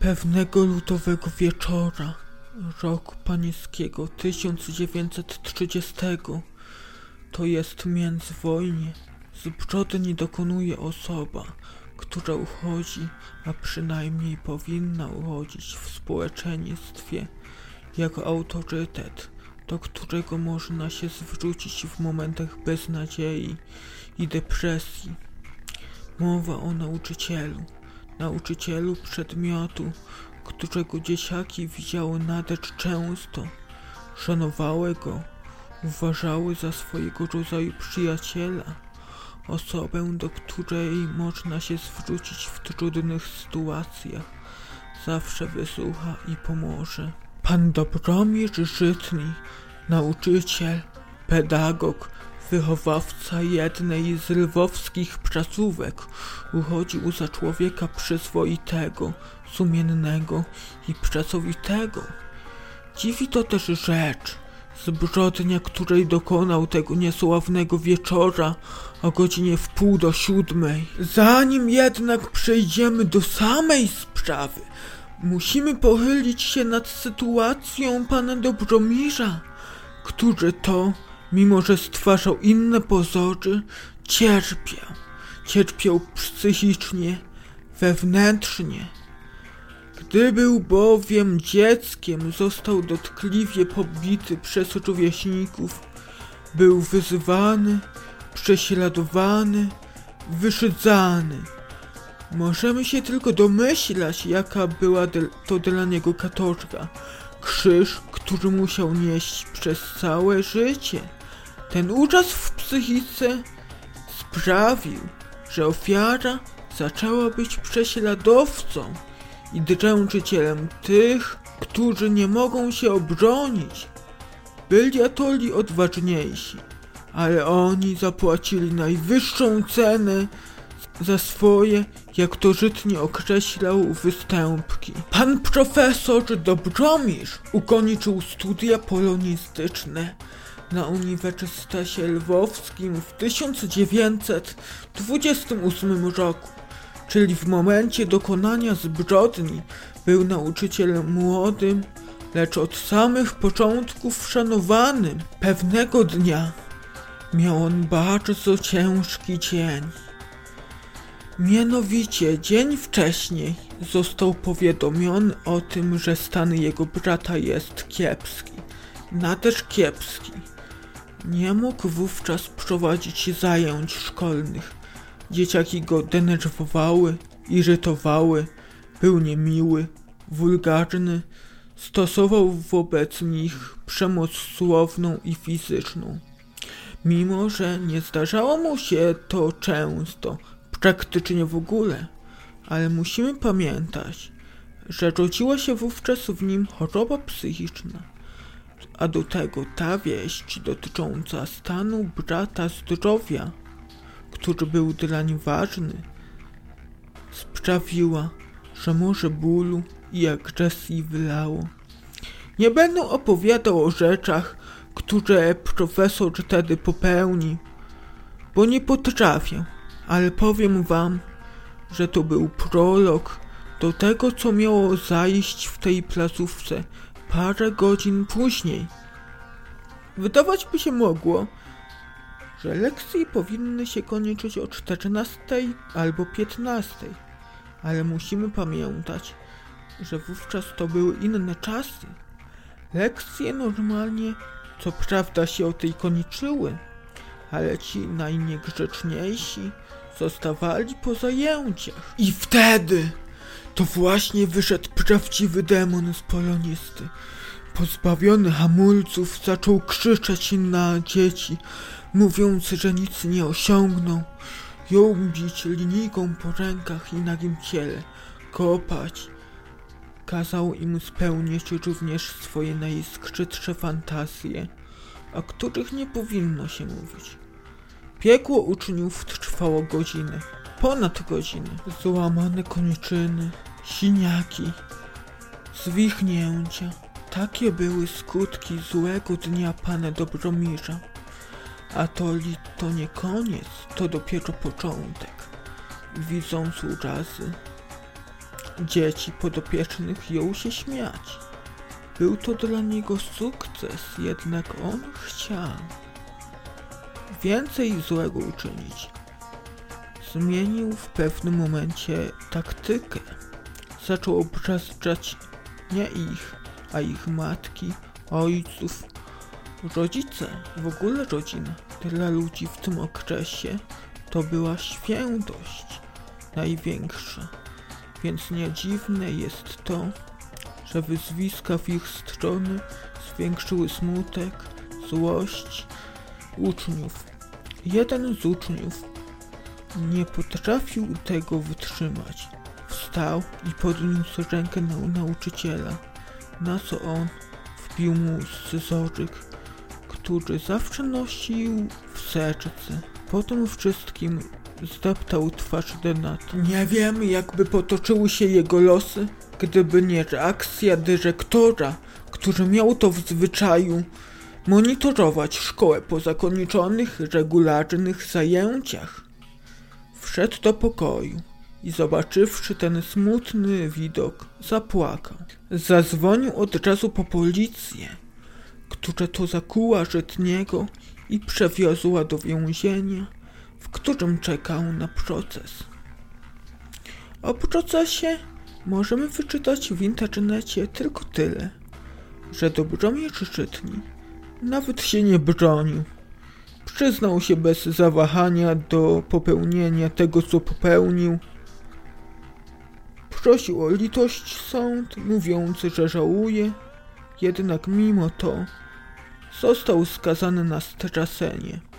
Pewnego lutowego wieczora roku panieskiego 1930, to jest międzywojnie, zbrodni dokonuje osoba, która uchodzi, a przynajmniej powinna uchodzić w społeczeństwie jako autorytet, do którego można się zwrócić w momentach beznadziei i depresji. Mowa o nauczycielu, nauczycielu przedmiotu, którego dzieciaki widziały nader często, szanowały go, uważały za swojego rodzaju przyjaciela, osobę, do której można się zwrócić w trudnych sytuacjach, zawsze wysłucha i pomoże. Pan Dobromir Żytni, nauczyciel, pedagog, wychowawca jednej z lwowskich placówek, uchodził za człowieka przyzwoitego, sumiennego i pracowitego. Dziwi to też rzecz, zbrodnia której dokonał tego niesławnego wieczora o godzinie w pół do siódmej. Zanim jednak przejdziemy do samej sprawy, musimy pochylić się nad sytuacją pana Dobromirza, który to, mimo że stwarzał inne pozory, cierpiał. Cierpiał psychicznie, wewnętrznie. Gdy był bowiem dzieckiem, został dotkliwie pobity przez rówieśników. Był wyzywany, prześladowany, wyszydzany. Możemy się tylko domyślać, jaka była to dla niego katorga. Krzyż, który musiał nieść przez całe życie. Ten uczas w psychice sprawił, że ofiara zaczęła być prześladowcą i dręczycielem tych, którzy nie mogą się obronić. Byli atoli odważniejsi, ale oni zapłacili najwyższą cenę za swoje, jak to żytnie określał, występki. Pan profesor Dobromir ukończył studia polonistyczne na Uniwersytecie Lwowskim w 1928 roku, czyli w momencie dokonania zbrodni był nauczycielem młodym, lecz od samych początków szanowanym. Pewnego dnia miał on bardzo ciężki dzień. Mianowicie dzień wcześniej został powiadomiony o tym, że stan jego brata jest kiepski, nader kiepski. Nie mógł wówczas prowadzić zajęć szkolnych. Dzieciaki go denerwowały, irytowały, był niemiły, wulgarny, stosował wobec nich przemoc słowną i fizyczną. Mimo, że nie zdarzało mu się to często, praktycznie w ogóle, ale musimy pamiętać, że rodziła się wówczas w nim choroba psychiczna, a do tego ta wieść dotycząca stanu brata zdrowia, który był dlań ważny, sprawiła, że morze bólu i agresji wylało. Nie będę opowiadał o rzeczach, które profesor wtedy popełnił, bo nie potrafię ale powiem wam, że to był prolog do tego, co miało zajść w tej placówce parę godzin później. Wydawać by się mogło, że lekcje powinny się kończyć o 14 albo 15, ale musimy pamiętać, że wówczas to były inne czasy. Lekcje normalnie, co prawda, się o tej kończyły, ale ci najniegrzeczniejsi zostawali po zajęciach. I wtedy to właśnie wyszedł prawdziwy demon z polonisty. Pozbawiony hamulców zaczął krzyczeć na dzieci, mówiąc, że nic nie osiągną. Jął bić linijką po rękach i nagim ciele, kopać. Kazał im spełnić również swoje najskrytsze fantazje, o których nie powinno się mówić. Piekło uczniów trwało godziny, ponad godziny. Złamane kończyny, siniaki, zwichnięcia. Takie były skutki złego dnia pana Dobromirza. A to li to nie koniec, to dopiero początek. Widząc urazy, dzieci podopiecznych jął się śmiać. Był to dla niego sukces, jednak on chciał więcej złego uczynić. Zmienił w pewnym momencie taktykę. Zaczął obrzeszczać nie ich, a ich matki, ojców, rodzice, w ogóle rodzina. Dla ludzi w tym okresie to była świętość największa. Więc nie dziwne jest to, że wyzwiska w ich stronę zwiększyły smutek, złość uczniów. Jeden z uczniów nie potrafił tego wytrzymać. Wstał i podniósł rękę na nauczyciela, na co on wbił mu scyzoryk, który zawsze nosił w serce. Po tym wszystkim zdeptał twarz Denat. Nie wiem, jakby potoczyły się jego losy, gdyby nie reakcja dyrektora, który miał to w zwyczaju monitorować szkołę po zakończonych, regularnych zajęciach. Wszedł do pokoju i zobaczywszy ten smutny widok, zapłakał. Zadzwonił od razu po policję, która to zakuła Żytniego i przewiozła do więzienia, w którym czekał na proces. O procesie możemy wyczytać w internecie tylko tyle, że Dobromir Żytni nawet się nie bronił. Przyznał się bez zawahania do popełnienia tego, co popełnił. Prosił o litość sąd, mówiąc, że żałuje, jednak mimo to został skazany na stracenie.